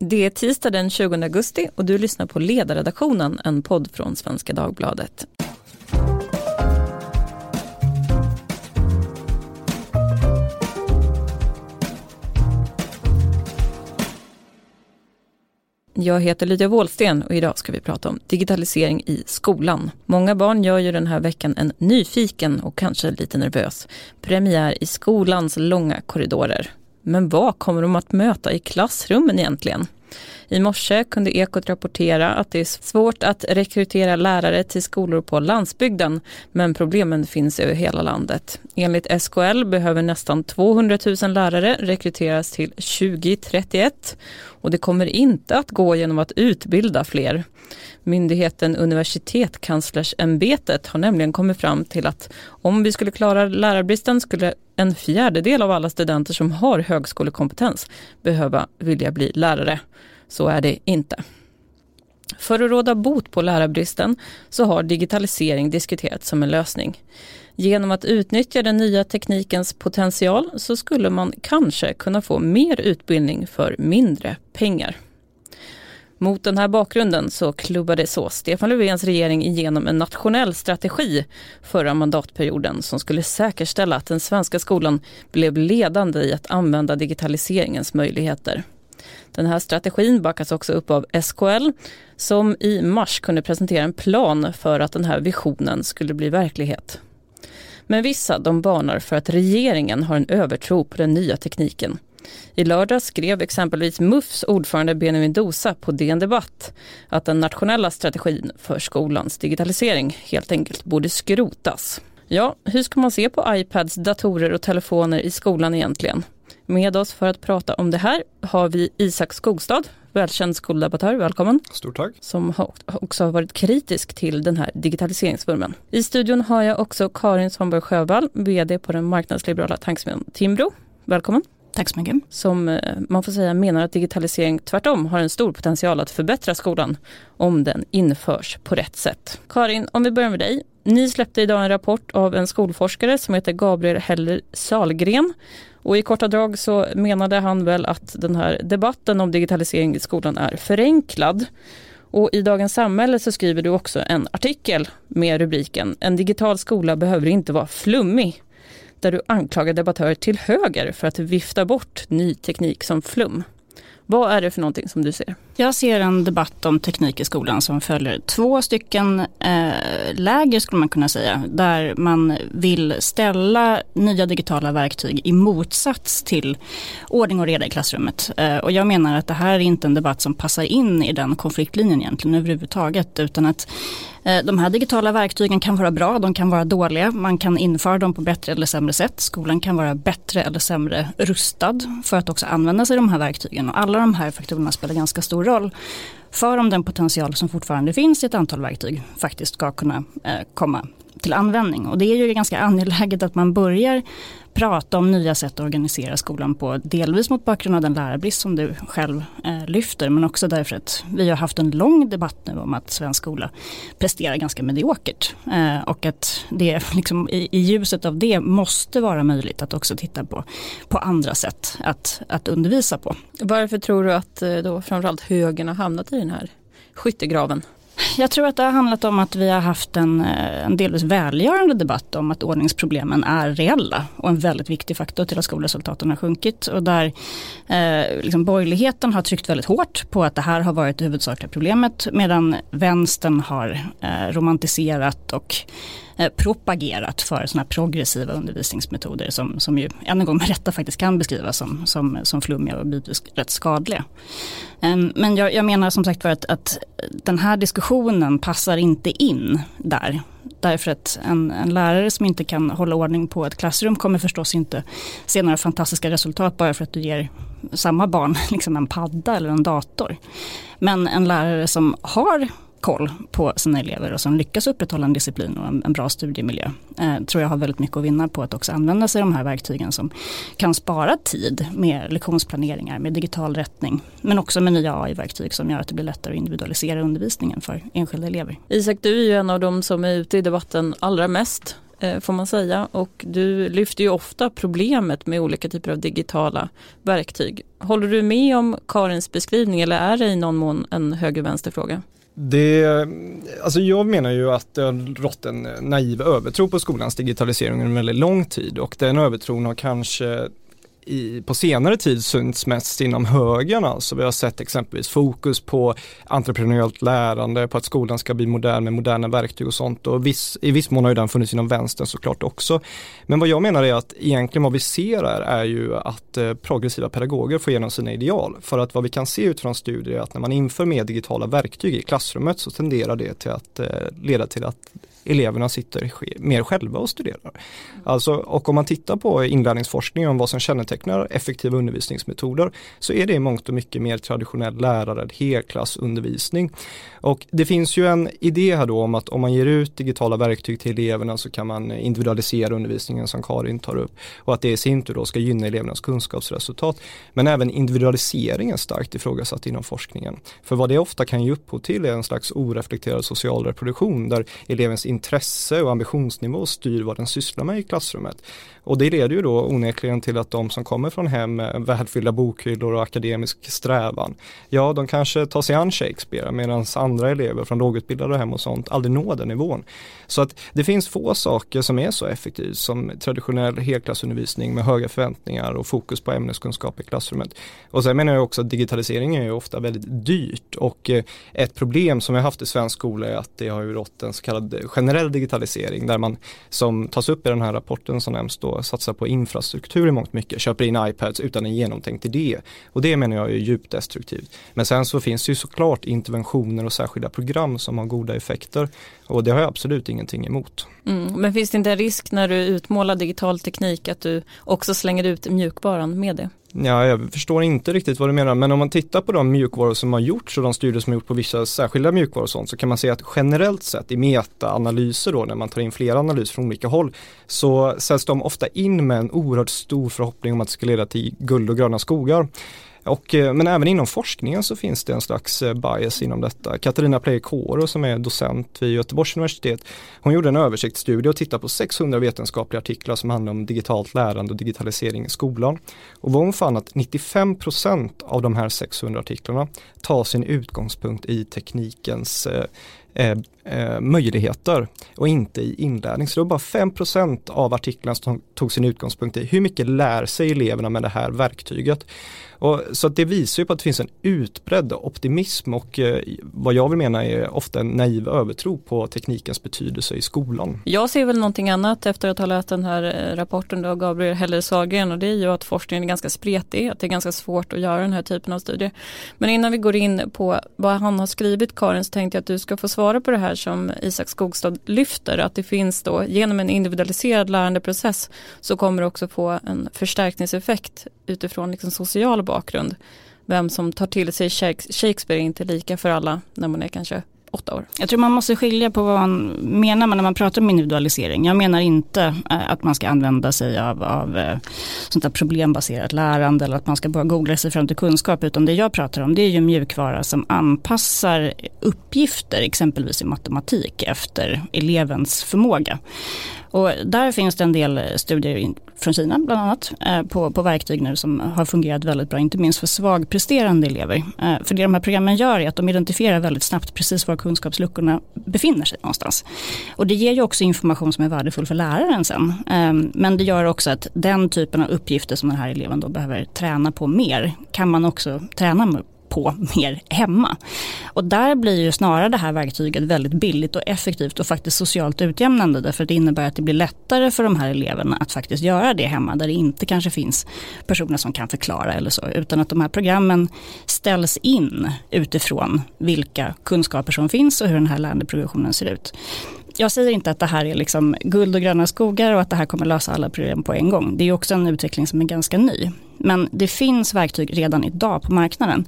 Det är tisdag den 20 augusti och du lyssnar på Ledarredaktionen, en podd från Svenska Dagbladet. Jag heter Lydia Wåhlsten och idag ska vi prata om digitalisering i skolan. Många barn gör ju den här veckan en nyfiken och kanske lite nervös premiär i skolans långa korridorer. Men vad kommer de att möta i klassrummen egentligen? I morse kunde Ekot rapportera att det är svårt att rekrytera lärare till skolor på landsbygden, men problemen finns över hela landet. Enligt SKL behöver nästan 200 000 lärare rekryteras till 2031 och det kommer inte att gå genom att utbilda fler. Myndigheten Universitetskanslersämbetet har nämligen kommit fram till att om vi skulle klara lärarbristen skulle en fjärdedel av alla studenter som har högskolekompetens behöva vilja bli lärare. Så är det inte. För att råda bot på lärarbristen så har digitalisering diskuterats som en lösning. Genom att utnyttja den nya teknikens potential så skulle man kanske kunna få mer utbildning för mindre pengar. Mot den här bakgrunden så klubbade så Stefan Löfvens regering igenom en nationell strategi förra mandatperioden som skulle säkerställa att den svenska skolan blev ledande i att använda digitaliseringens möjligheter. Den här strategin backas också upp av SKL som i mars kunde presentera en plan för att den här visionen skulle bli verklighet. Men vissa de varnar för att regeringen har en övertro på den nya tekniken. I lördag skrev exempelvis MUFs ordförande Benjamin Dosa på DN Debatt att den nationella strategin för skolans digitalisering helt enkelt borde skrotas. Ja, hur ska man se på iPads, datorer och telefoner i skolan egentligen? Med oss för att prata om det här har vi Isak Skogstad, välkänd skoldebattör, välkommen. Stort tack. Som också har varit kritisk till den här digitaliseringsvurmen. I studion har jag också Karin Svanberg Sjövall, VD på den marknadsliberala tankesmedjan Timbro. Välkommen. Tack så mycket. Som eh, man får säga menar att digitalisering tvärtom har en stor potential att förbättra skolan om den införs på rätt sätt. Karin, om vi börjar med dig. Ni släppte idag en rapport av en skolforskare som heter Gabriel Heller Salgren och i korta drag så menade han väl att den här debatten om digitalisering i skolan är förenklad. Och i Dagens Samhälle så skriver du också en artikel med rubriken En digital skola behöver inte vara flummig. Där du anklagar debattörer till höger för att vifta bort ny teknik som flum. Vad är det för någonting som du ser? Jag ser en debatt om teknik i skolan som följer två stycken eh, läger skulle man kunna säga. Där man vill ställa nya digitala verktyg i motsats till ordning och reda i klassrummet. Eh, och jag menar att det här är inte en debatt som passar in i den konfliktlinjen egentligen överhuvudtaget. Utan att Eh, de här digitala verktygen kan vara bra, de kan vara dåliga. Man kan införa dem på bättre eller sämre sätt. Skolan kan vara bättre eller sämre rustad för att också använda sig av de här verktygen. Och alla de här faktorerna spelar ganska stor roll för om den potential som fortfarande finns i ett antal verktyg faktiskt ska kunna eh, komma till användning. Och det är ju ganska angeläget att man börjar prata om nya sätt att organisera skolan på. Delvis mot bakgrund av den lärarbrist som du själv eh, lyfter. Men också därför att vi har haft en lång debatt nu om att svensk skola presterar ganska mediokert. Eh, och att det liksom, i, i, ljuset av det måste vara möjligt att också titta på, på andra sätt att, att undervisa på. Varför tror du att eh, då framförallt högern har hamnat i den här skyttegraven? Jag tror att det har handlat om att vi har haft en, eh, en delvis välgörande debatt om att ordningsproblemen är reella och en väldigt viktig faktor till att skolresultaten har sjunkit. Och där eh, liksom borgerligheten har tryckt väldigt hårt på att det här har varit det huvudsakliga problemet medan vänstern har eh, romantiserat och Eh, propagerat för sådana progressiva undervisningsmetoder som, som ju än en gång med rätta faktiskt kan beskrivas som, som, som flummiga och bitvis rätt skadliga. Ehm, men jag, jag, menar som sagt för att, att den här diskussionen passar inte in där. Därför att en, en, lärare som inte kan hålla ordning på ett klassrum kommer förstås inte se några fantastiska resultat bara för att du ger samma barn liksom en padda eller en dator. Men en lärare som har koll på sina elever och som lyckas upprätthålla en disciplin och en, en bra studiemiljö. Eh, tror jag har väldigt mycket att vinna på att också använda sig av de här verktygen som kan spara tid med lektionsplaneringar, med digital rättning. Men också med nya AI-verktyg som gör att det blir lättare att individualisera undervisningen för enskilda elever. Isak, du är ju en av de som är ute i debatten allra mest eh, får man säga och du lyfter ju ofta problemet med olika typer av digitala verktyg. Håller du med om Karins beskrivning eller är det i någon mån en höger-vänster fråga? Det, alltså jag menar ju att det har rått en naiv övertro på skolans digitalisering under en väldigt lång tid och den övertron har kanske i, på senare tid synts mest inom högern. Alltså vi har sett exempelvis fokus på entreprenöriellt lärande, på att skolan ska bli modern med moderna verktyg och sånt. Och viss, i viss mån har ju den funnits inom vänstern såklart också. Men vad jag menar är att egentligen vad vi ser är, är ju att eh, progressiva pedagoger får igenom sina ideal. För att vad vi kan se utifrån studier är att när man inför mer digitala verktyg i klassrummet så tenderar det till att eh, leda till att eleverna sitter mer själva och studerar. Alltså, och om man tittar på inlärningsforskning om vad som kännetecknar effektiva undervisningsmetoder så är det i mångt och mycket mer traditionell lärare, helklassundervisning. Och det finns ju en idé här då om att om man ger ut digitala verktyg till eleverna så kan man individualisera undervisningen som Karin tar upp och att det i sin tur då ska gynna elevernas kunskapsresultat. Men även individualiseringen starkt ifrågasatt inom forskningen. För vad det ofta kan ge upphov till är en slags oreflekterad social reproduktion där elevens intresse och ambitionsnivå styr vad den sysslar med i klassrummet. Och det leder ju då onekligen till att de som kommer från hem med välfyllda bokhyllor och akademisk strävan, ja de kanske tar sig an Shakespeare medan andra elever från lågutbildade hem och sånt aldrig når den nivån. Så att det finns få saker som är så effektivt som traditionell helklassundervisning med höga förväntningar och fokus på ämneskunskap i klassrummet. Och sen menar jag också att digitalisering är ju ofta väldigt dyrt och eh, ett problem som vi har haft i svensk skola är att det har ju rått en så kallad generell digitalisering där man som tas upp i den här rapporten som nämns då satsar på infrastruktur i mångt mycket, köper in iPads utan en genomtänkt idé. Och det menar jag är djupt destruktivt. Men sen så finns det ju såklart interventioner och särskilda program som har goda effekter och det har jag absolut ingenting emot. Mm, men finns det inte en risk när du utmålar digital teknik att du också slänger ut mjukvaran med det? Ja, jag förstår inte riktigt vad du menar, men om man tittar på de mjukvaror som har gjorts och de studier som har gjorts på vissa särskilda mjukvaror och sånt så kan man se att generellt sett i metaanalyser då när man tar in flera analyser från olika håll så sätts de ofta in med en oerhört stor förhoppning om att det ska leda till guld och gröna skogar. Och, eh, men även inom forskningen så finns det en slags eh, bias inom detta. Katarina Pleikoro som är docent vid Göteborgs universitet, hon gjorde en översiktsstudie och tittade på 600 vetenskapliga artiklar som handlar om digitalt lärande och digitalisering i skolan. Och vad hon fann att 95% av de här 600 artiklarna tar sin utgångspunkt i teknikens eh, eh eh, möjligheter och inte i inlärning. Så det var bara 5% av artiklarna som tog sin utgångspunkt i hur mycket lär sig eleverna med det här verktyget. Och, så det visar ju på att det finns en utbredd optimism och eh, vad jag vill mena är ofta en naiv övertro på teknikens betydelse i skolan. Jag ser väl någonting annat efter att ha läst den här eh, rapporten av Gabriel Heller Sahlgren och det är ju att forskningen är ganska spretig, att det är ganska svårt att göra den här typen av studier. Men innan vi går in på vad han har skrivit Karin så tänkte jag att du ska få svara på det här som Isak Skogstad lyfter, att det finns då genom en individualiserad lärandeprocess så kommer det också få en förstärkningseffekt utifrån liksom social bakgrund. Vem som tar till sig Shakespeare är inte lika för alla när man är kanske åtta år. Jag tror man måste skilja på vad man menar när man pratar om individualisering. Jag menar inte eh, att man ska använda sig av, av eh, sånt där problembaserat lärande eller att man ska bara googla sig fram till kunskap. Utan det jag pratar om det är ju mjukvara som anpassar uppgifter, exempelvis i matematik, efter elevens förmåga. Och där finns det en del studier från Kina bland annat eh, på, på verktyg nu som har fungerat väldigt bra, inte minst för svagpresterande elever. Eh, för det de här programmen gör är att de identifierar väldigt snabbt precis var kunskapsluckorna befinner sig någonstans. Och det ger ju också information som är värdefull för läraren sen. Ehm, men det gör också att den typen av uppgifter som den här eleven då behöver träna på mer kan man också träna på mer hemma. Och där blir ju snarare det här verktyget väldigt billigt och effektivt och faktiskt socialt utjämnande därför att det innebär att det blir lättare för de här eleverna att faktiskt göra det hemma där det inte kanske finns personer som kan förklara eller så utan att de här programmen ställs in utifrån vilka kunskaper som finns och hur den här lärandeprogressionen ser ut jag säger inte att det här är liksom guld och gröna skogar och att det här kommer lösa alla problem på en gång. Det är också en utveckling som är ganska ny. Men det finns verktyg redan idag på marknaden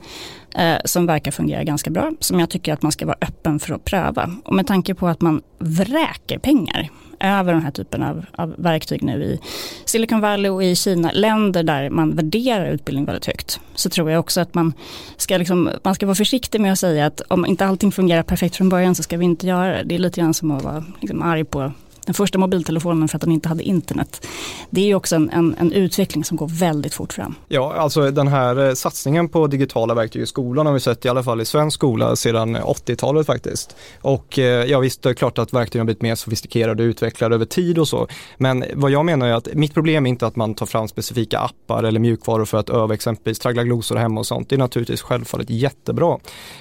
eh, som verkar fungera ganska bra, som jag tycker att man ska vara öppen för att pröva. Och med tanke på att man vräker pengar över den här typen av, av verktyg nu i Silicon Valley och i Kina, länder där man värderar utbildning väldigt högt, så tror jag också att man ska, liksom, man ska vara försiktig med att säga att om inte allting fungerar perfekt från början så ska vi inte göra det. Det är lite grann som att vara liksom, arg på den första mobiltelefonen för att den inte hade internet. Det är ju också en, en, en, utveckling som går väldigt fort fram. Ja, alltså den här eh, satsningen på digitala verktyg i skolan har vi sett i alla fall i svensk skola sedan 80-talet faktiskt. Och eh, ja visst, det är klart att verktygen har blivit mer sofistikerade och utvecklade över tid och så. Men vad jag menar är att mitt problem är inte att man tar fram specifika appar eller mjukvaror för att öva exempelvis traggla glosor hemma och sånt. Det är naturligtvis självfallet jättebra.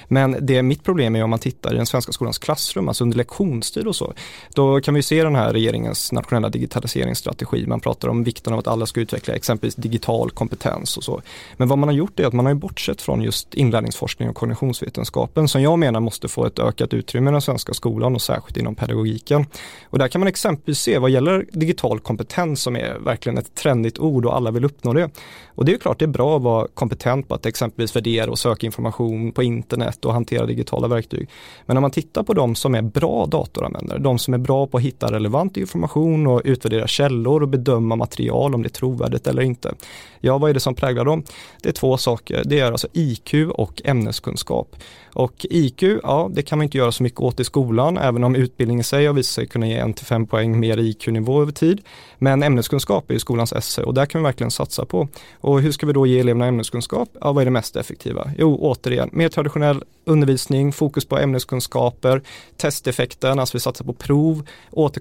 Men det mitt problem är om man tittar i den svenska skolans klassrum, alltså under lektionstid och så. Då kan vi se den här regeringens nationella digitaliseringsstrategi. Man pratar om vikten av att alla ska utveckla exempelvis digital kompetens och så. Men vad man har gjort är att man har bortsett från just inlärningsforskning och kognitionsvetenskapen som jag menar måste få ett ökat utrymme i den svenska skolan och särskilt inom pedagogiken. Och där kan man exempelvis se vad gäller digital kompetens som är verkligen ett trendigt ord och alla vill uppnå det. Och det är klart det är bra att vara kompetent på att exempelvis värdera och söka information på internet och hantera digitala verktyg. Men om man tittar på de som är bra datoranvändare, de som är bra på att hitta relevant information och utvärdera källor och bedöma material om det är trovärdigt eller inte. Ja, vad är det som präglar dem? Det är två saker. Det är alltså IQ och ämneskunskap. Och IQ, ja det kan man inte göra så mycket åt i skolan, även om utbildningen i sig har visat sig kunna ge 1-5 poäng mer IQ-nivå över tid. Men ämneskunskap är ju skolans esse och där kan vi verkligen satsa på. Och hur ska vi då ge eleverna ämneskunskap? Ja, vad är det mest effektiva? Jo, återigen, mer traditionell undervisning, fokus på ämneskunskaper, testeffekten, alltså vi satsar på prov,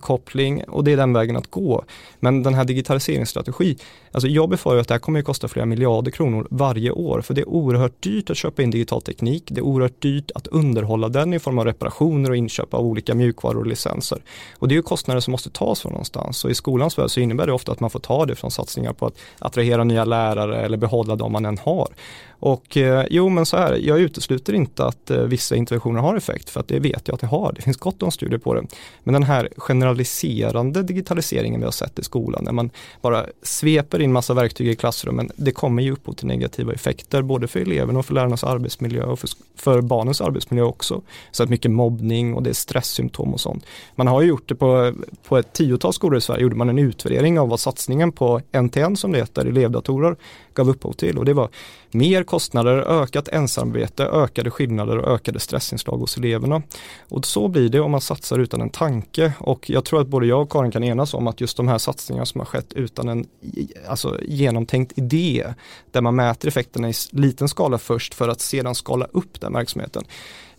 återkoppling och det är den vägen att gå. Men den här digitaliseringsstrategin alltså jag befarar att det här kommer att kosta flera miljarder kronor varje år, för det är oerhört dyrt att köpa in digital teknik, det är oerhört dyrt att underhålla den i form av reparationer och inköp av olika mjukvaror och licenser. Och det är ju kostnader som måste tas från någonstans och i skolans värld så innebär det ofta att man får ta det från satsningar på att attrahera nya lärare eller behålla de man än har. Och eh, jo men så här, jag utesluter inte att eh, vissa interventioner har effekt för att det vet jag att det har. Det finns gott om studier på det. Men den här generaliserande digitaliseringen vi har sett i skolan, när man bara sveper in massa verktyg i klassrummen, det kommer ju upphov till negativa effekter både för eleverna och för lärarnas arbetsmiljö och för, för barnens arbetsmiljö också. Så att mycket mobbning och det är stresssymptom och sånt. Man har ju gjort det på, på ett tiotal skolor i Sverige, gjorde man en utvärdering av vad satsningen på NTN som det heter, elevdatorer, gav upphov till och det var mer kostnader, ökat ensamarbete, ökade skillnader och ökade stressinslag hos eleverna. Och så blir det om man satsar utan en tanke och jag tror att både jag och Karin kan enas om att just de här satsningarna som har skett utan en alltså, genomtänkt idé där man mäter effekterna i liten skala först för att sedan skala upp den verksamheten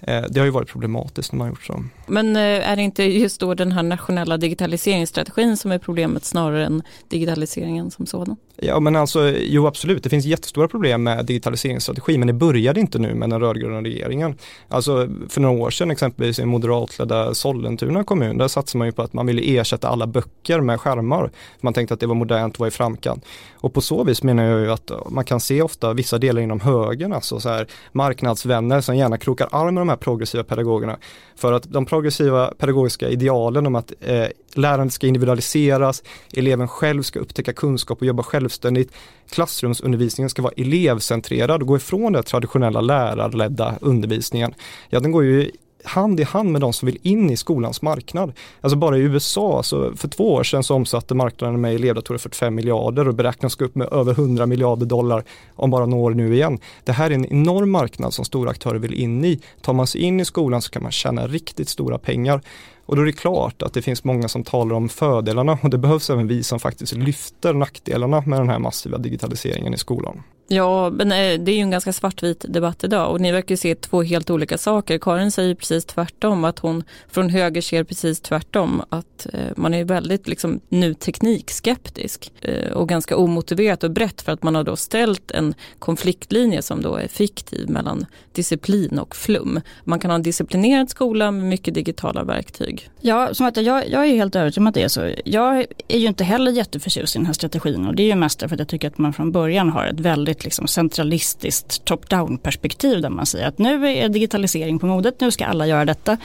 det har ju varit problematiskt när man gjort så. Men eh, är det inte just då den här nationella digitaliseringsstrategin som är problemet snarare än digitaliseringen som sådan? Ja men alltså, jo absolut, det finns jättestora problem med digitaliseringsstrategi men det började inte nu med den rödgröna regeringen. Alltså för några år sedan exempelvis i moderatledda Sollentuna kommun, där satsade man ju på att man ville ersätta alla böcker med skärmar. Man tänkte att det var modernt och var i framkant. Och på så vis menar jag ju att man kan se ofta vissa delar inom högern, alltså så här marknadsvänner som gärna krokar arm med de här progressiva pedagogerna. För att de progressiva pedagogiska idealen om att eh, lärandet ska individualiseras, eleven själv ska upptäcka kunskap och jobba självständigt, klassrumsundervisningen ska vara elevcentrerad och gå ifrån den traditionella lärarledda undervisningen. Ja, den går ju hand i hand med de som vill in i skolans marknad. Alltså bara i USA, så för två år sedan så omsatte marknaden med elevdatorer 45 miljarder och beräknas gå upp med över 100 miljarder dollar om bara några år nu igen. Det här är en enorm marknad som stora aktörer vill in i. Tar man sig in i skolan så kan man tjäna riktigt stora pengar. Och då är det klart att det finns många som talar om fördelarna och det behövs även vi som faktiskt lyfter nackdelarna med den här massiva digitaliseringen i skolan. Ja, men eh, det är ju en ganska svartvit debatt idag och ni verkar se två helt olika saker. Karin säger precis tvärtom, att hon från höger ser precis tvärtom, att eh, man är väldigt liksom, nu teknikskeptisk eh, och ganska omotiverat och brett för att man har då ställt en konfliktlinje som då är fiktiv mellan disciplin och flum. Man kan ha en disciplinerad skola med mycket digitala verktyg. Ja, som att jag, jag är helt övertygad om att det är så. Jag är ju inte heller jätteförtjust i den här strategin och det är ju mest därför att jag tycker att man från början har ett väldigt ett liksom centralistiskt top-down perspektiv där man säger att nu är digitalisering på modet, nu ska alla göra detta.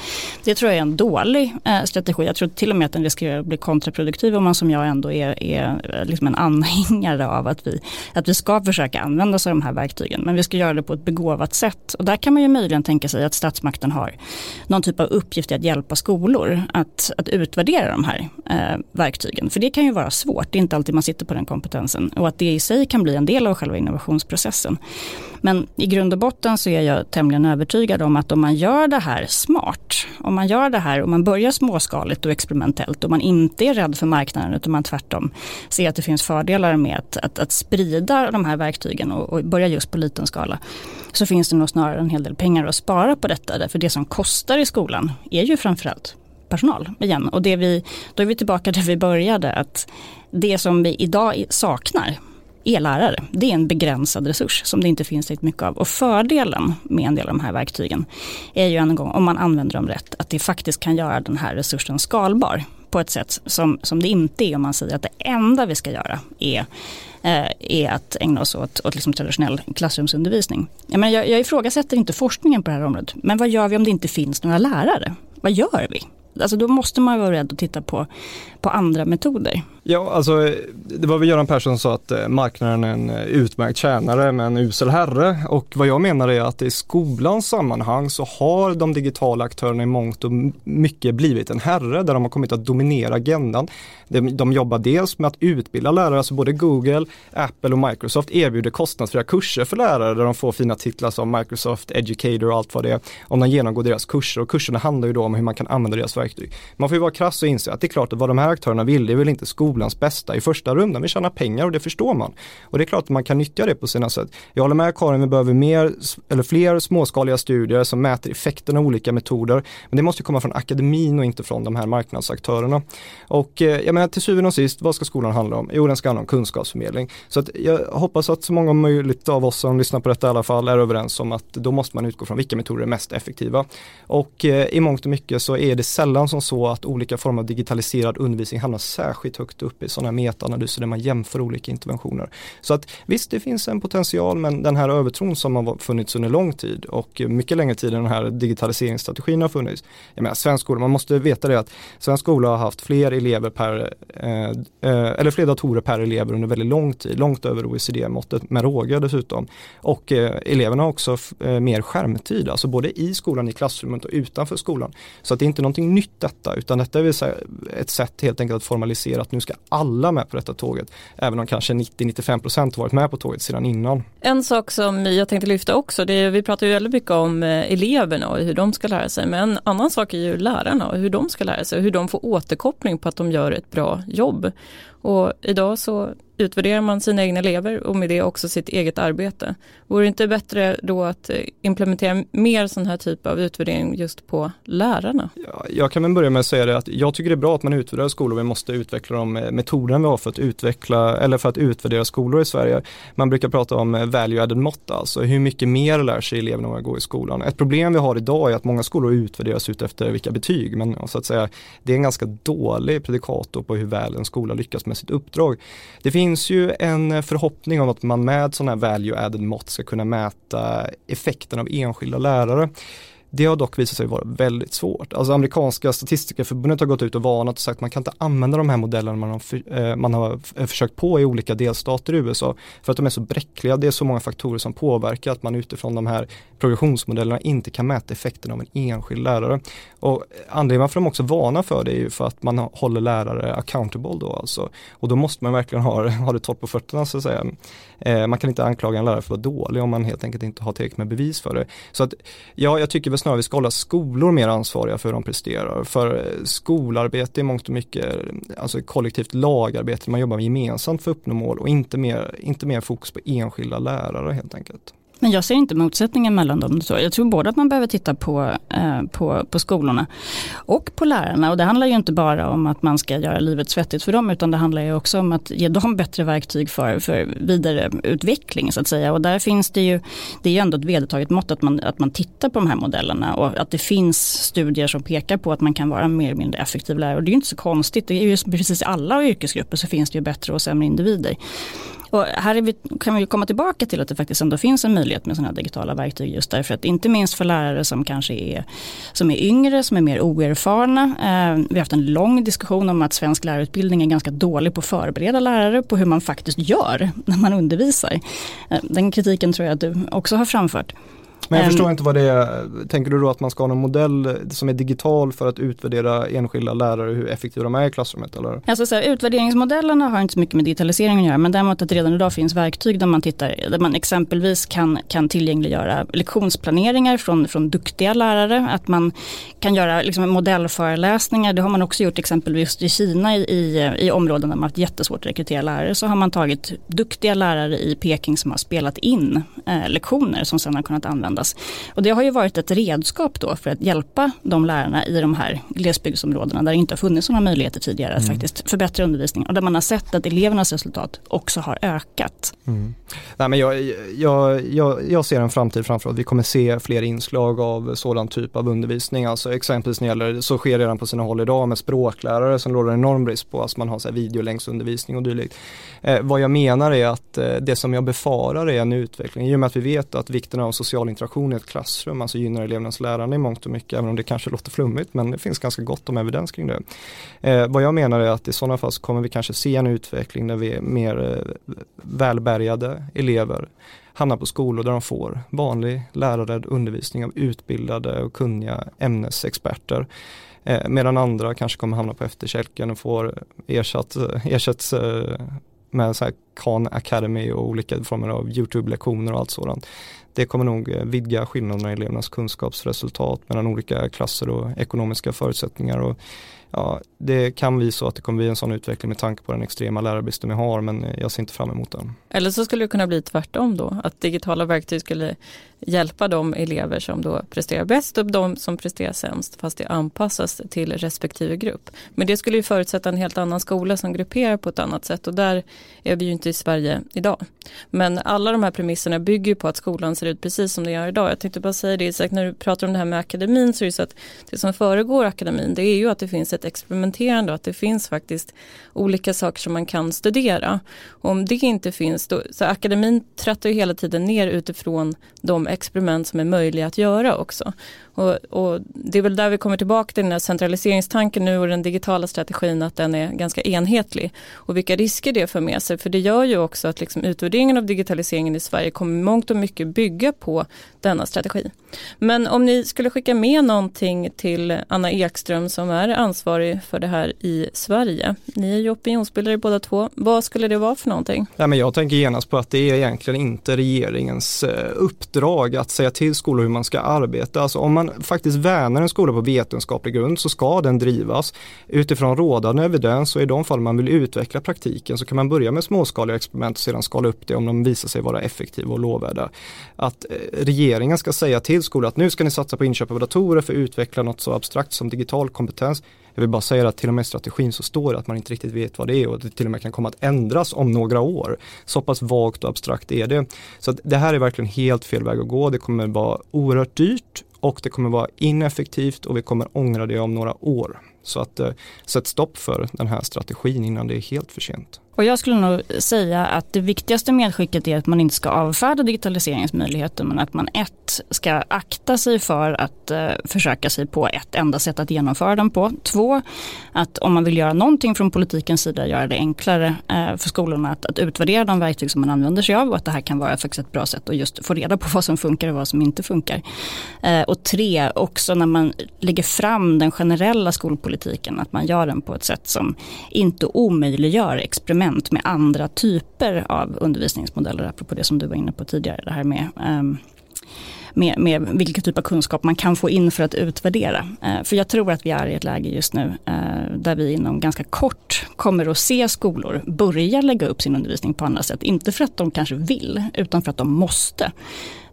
Det tror jag är en dålig eh, strategi. Jag tror till och med att den riskerar att bli kontraproduktiv om man som jag ändå är, är eh, liksom en anhängare av att vi, att vi ska försöka använda sig av de här verktygen. Men vi ska göra det på ett begåvat sätt. Och där kan man ju möjligen tänka sig att statsmakten har någon typ av uppgift i att hjälpa skolor att, att utvärdera de här eh, verktygen. För det kan ju vara svårt, det är inte alltid man sitter på den kompetensen. Och att det i sig kan bli en del av själva innovationen innovationsprocessen. Men i grund och botten så är jag tämligen övertygad om att om man gör det här smart, om man gör det här och man börjar småskaligt och experimentellt och man inte är rädd för marknaden utan man tvärtom ser att det finns fördelar med att, att, att sprida de här verktygen och, och börja just på liten skala så finns det nog snarare en hel del pengar att spara på detta. Därför det som kostar i skolan är ju framförallt personal igen. Och det vi, då är vi tillbaka där vi började. att Det som vi idag saknar är lärare. Det är en begränsad resurs som det inte finns riktigt mycket av. Och fördelen med en del av de här verktygen är ju en gång, om man använder dem rätt, att det faktiskt kan göra den här resursen skalbar på ett sätt som, som det inte är om man säger att det enda vi ska göra är eh, är att ägna oss åt, åt liksom traditionell klassrumsundervisning. Jag, menar, jag, jag ifrågasätter inte forskningen på det här området, men vad gör vi om det inte finns några lärare? Vad gör vi? Alltså då måste man vara rädd att titta på, på andra metoder. Ja, alltså det var väl Göran Persson som sa att eh, marknaden är en eh, utmärkt tjänare men en usel herre. Och vad jag menar är att i skolans sammanhang så har de digitala aktörerna i mångt och mycket blivit en herre där de har kommit att dominera agendan. De, de jobbar dels med att utbilda lärare, alltså både Google, Apple och Microsoft erbjuder kostnadsfria kurser för lärare där de får fina titlar som Microsoft Educator och allt vad det är om de genomgår deras kurser och kurserna handlar ju då om hur man kan använda deras verktyg. Man får ju vara krass och inse att det är klart att vad de här aktörerna vill, det är väl inte skolans bästa i första rummet. vi tjänar pengar och det förstår man. Och det är klart att man kan nyttja det på sina sätt. Jag håller med Karin, vi behöver mer, eller fler småskaliga studier som mäter effekten av olika metoder. Men det måste komma från akademin och inte från de här marknadsaktörerna. Och eh, jag menar till syvende och sist, vad ska skolan handla om? Jo, den ska handla om kunskapsförmedling. Så att jag hoppas att så många möjligt av oss som lyssnar på detta i alla fall är överens om att då måste man utgå från vilka metoder är mest effektiva. Och eh, i mångt och mycket så är det sällan som så att olika former av digitaliserad undervisning hamnar särskilt högt upp i sådana här metaanalyser där man jämför olika interventioner. Så att visst, det finns en potential men den här övertron som har funnits under lång tid och mycket längre tid än den här digitaliseringsstrategin har funnits. Jag menar, svensk skola, man måste veta det att svensk skola har haft fler elever per, eh, eh eller fler datorer per elev under väldigt lång tid, långt över OECD-måttet med råga dessutom. Och eh, eleverna har också eh, mer skärmtid, alltså både i skolan, i klassrummet och utanför skolan. Så att det är inte någonting nytt detta, utan detta är ett sätt helt enkelt att formalisera att nu ska alla med på detta tåget. Även om kanske 90-95% varit med på tåget sedan innan. En sak som jag tänkte lyfta också, det är, vi pratar ju väldigt mycket om eh, eleverna och hur de ska lära sig. Men en annan sak är ju lärarna och hur de ska lära sig och hur de får återkoppling på att de gör ett bra jobb. Och idag så utvärderar man sina egna elever och med det också sitt eget arbete. Vore det inte bättre då att eh, implementera mer sån här typ av utvärdering just på lärarna? Ja, jag kan väl börja med att säga det att jag tycker det är bra att man utvärderar skolor. Vi måste utveckla de eh, metoderna vi har för att utveckla eller för att utvärdera skolor i Sverige. Man brukar prata om eh, value added mått, alltså hur mycket mer lär sig eleverna när man går i skolan. Ett problem vi har idag är att många skolor utvärderas ut efter vilka betyg, men så att säga det är en ganska dålig predikator på hur väl en skola lyckas med sitt uppdrag. Det finns finns ju en eh, förhoppning om att man med sådana här value added mått ska kunna mäta effekten av enskilda lärare. Det har dock visat sig vara väldigt svårt. Alltså amerikanska statistikerförbundet har gått ut och varnat och sagt att man kan inte använda de här modellerna man har, för, eh, man har eh, försökt på i olika delstater i USA för att de är så bräckliga. Det är så många faktorer som påverkar att man utifrån de här progressionsmodellerna inte kan mäta effekten av en enskild lärare. Och anledningen varför de också varnar för det är ju för att man håller lärare accountable då alltså. Och då måste man verkligen ha, ha det torrt på fötterna så att säga. Eh, man kan inte anklaga en lärare för att vara dålig om man helt enkelt inte har tillräckligt med bevis för det. Så att ja, jag tycker väl snarare vi ska hålla skolor mer ansvariga för hur de presterar. För eh, skolarbete är mångt och mycket, alltså kollektivt lagarbete, man jobbar gemensamt för att uppnå mål och inte mer, inte mer fokus på enskilda lärare helt enkelt. Men jag ser inte motsättningen mellan dem. Jag tror både att man behöver titta på, eh, på, på skolorna och på lärarna. Och det handlar ju inte bara om att man ska göra livet svettigt för dem utan det handlar ju också om att ge dem bättre verktyg för, för vidareutveckling så att säga. Och där finns det ju, det är ju ändå ett vedertaget mått att man, att man tittar på de här modellerna och att det finns studier som pekar på att man kan vara mer eller mindre effektiv lärare. Och det är ju inte så konstigt, det är ju precis i alla yrkesgrupper så finns det ju bättre och sämre individer. Och här vi, kan vi komma tillbaka till att det faktiskt ändå finns en möjlighet med sådana här digitala verktyg just därför att inte minst för lärare som kanske är, som är yngre, som är mer oerfarna. Eh, vi har haft en lång diskussion om att svensk lärarutbildning är ganska dålig på att förbereda lärare på hur man faktiskt gör när man undervisar. Eh, den kritiken tror jag att du också har framfört. Men jag förstår inte vad det är, tänker du då att man ska ha någon modell som är digital för att utvärdera enskilda lärare hur effektiva de är i klassrummet? Eller? Alltså så här, utvärderingsmodellerna har inte så mycket med digitalisering att göra men däremot att redan idag finns verktyg där man tittar, där man exempelvis kan, kan tillgängliggöra lektionsplaneringar från, från duktiga lärare, att man kan göra liksom modellföreläsningar, det har man också gjort exempelvis i Kina i, i, i områden där man har haft jättesvårt att rekrytera lärare, så har man tagit duktiga lärare i Peking som har spelat in eh, lektioner som sedan har kunnat användas. Och det har ju varit ett redskap då för att hjälpa de lärarna i de här glesbygdsområdena där det inte har funnits några möjligheter tidigare mm. att faktiskt förbättra undervisningen och där man har sett att elevernas resultat också har ökat. Mm. Nej, men jag, jag, jag, jag ser en framtid framför oss. Vi kommer se fler inslag av sådan typ av undervisning. Alltså exempelvis när det gäller, så sker redan på sina håll idag med språklärare som råder enorm brist på. Alltså man har så här videolänksundervisning och dylikt. Eh, vad jag menar är att eh, det som jag befarar är en utveckling, i och med att vi vet att vikten av social interaktion i ett klassrum, alltså gynnar elevernas lärande i mångt och mycket, även om det kanske låter flummigt, men det finns ganska gott om evidens kring det. Eh, vad jag menar är att i sådana fall så kommer vi kanske se en utveckling där vi är mer eh, välbärgade elever hamnar på skolor där de får vanlig lärarledd undervisning av utbildade och kunniga ämnesexperter. Eh, medan andra kanske kommer hamna på efterkälken och får ersatt, eh, ersätts eh, med så här Khan Academy och olika former av YouTube-lektioner och allt sådant. Det kommer nog eh, vidga skillnaderna i elevernas kunskapsresultat mellan olika klasser och ekonomiska förutsättningar. Och ja, det kan bli så att det kommer bli en sån utveckling med tanke på den extrema lärarbristen vi har men jag ser inte fram emot den. Eller så skulle det kunna bli tvärtom då, att digitala verktyg skulle hjälpa de elever som då presterar bäst och de som presterar sämst fast det anpassas till respektive grupp. Men det skulle ju förutsätta en helt annan skola som grupperar på ett annat sätt och där är vi ju inte i Sverige idag. Men alla de här premisserna bygger på att skolan ser ut precis som det gör idag. Jag tänkte bara säga det Isak, när du pratar om det här med akademin så är det så att det som föregår akademin det är ju att det finns ett experimenterande och att det finns faktiskt olika saker som man kan studera. Och om det inte finns, då, så akademin trattar ju hela tiden ner utifrån de experiment som är möjliga att göra också. Och, och, det är väl där vi kommer tillbaka till den här centraliseringstanken nu och den digitala strategin att den är ganska enhetlig. Och vilka risker det för med sig, för det gör ju också att liksom utvärderingen av digitaliseringen i Sverige kommer mångt och mycket bygga på denna strategi. Men om ni skulle skicka med någonting till Anna Ekström som är ansvarig för det här i Sverige. Ni är ju opinionsbildare båda två. Vad skulle det vara för någonting? Nej, men jag tänker genast på att det är egentligen inte regeringens eh, uppdrag att säga till skolor hur man ska arbeta. Alltså om man faktiskt värnar en skola på vetenskaplig grund så ska den drivas utifrån rådande evidens och i de fall man vill utveckla praktiken så kan man börja med småskaliga experiment och sedan skala upp det om de visar sig vara effektiva och lovvärda. Att eh, regeringen ska säga till skolor att nu ska ni satsa på inköp av datorer för att utveckla något så abstrakt som digital kompetens. Jag vill bara säga att till och med i strategin så står det att man inte riktigt vet vad det är och det till och med kan komma att ändras om några år. Så pass vagt och abstrakt är det. Så det här är verkligen helt fel väg att gå. Det kommer vara oerhört dyrt och det kommer vara ineffektivt och vi kommer ångra det om några år. Så att eh, sätt stopp för den här strategin innan det är helt för sent. Och jag skulle nog säga att det viktigaste medskicket är att man inte ska avfärda digitaliseringsmöjligheter men att man ett ska akta sig för att eh, försöka sig på ett enda sätt att genomföra den på. Två, att om man vill göra någonting från politikens sida göra det enklare eh, för skolorna att, att utvärdera de verktyg som man använder sig av och att det här kan vara faktiskt ett bra sätt att just få reda på vad som funkar och vad som inte funkar. Eh, och tre, också när man lägger fram den generella skolpolitiken att man gör den på ett sätt som inte omöjliggör experiment experiment med andra typer av undervisningsmodeller, apropå det som du var inne på tidigare, det här med um, med, med vilken typ av kunskap man kan få in för att utvärdera. Eh, för jag tror att vi är i ett läge just nu eh, där vi inom ganska kort kommer att se skolor börja lägga upp sin undervisning på andra sätt. Inte för att de kanske vill, utan för att de måste.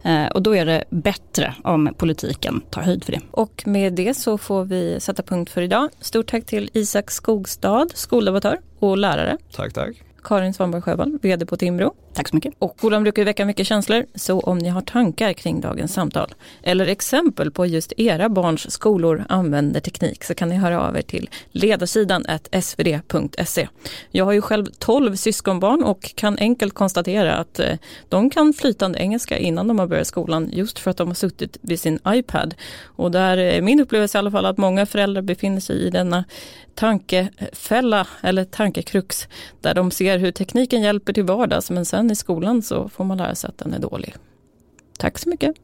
Eh, och då är det bättre om politiken tar höjd för det. Och med det så får vi sätta punkt för idag. Stort tack till Isak Skogstad, skoldebattör och lärare. Tack, tack. Karin Svanberg Sjöwall, VD på Timbro. Tack så mycket. Och skolan brukar väcka mycket känslor, så om ni har tankar kring dagens samtal eller exempel på just era barns skolor använder teknik så kan ni höra av er till ledarsidan svd.se. Jag har ju själv 12 syskonbarn och kan enkelt konstatera att eh, de kan flytande engelska innan de har börjat skolan just för att de har suttit vid sin iPad. Och där är min upplevelse i alla fall att många föräldrar befinner sig i denna tankefälla eller tankekrux där de ser hur tekniken hjälper till vardags men sen i skolan så får man lära sig att den är dålig. Tack så mycket.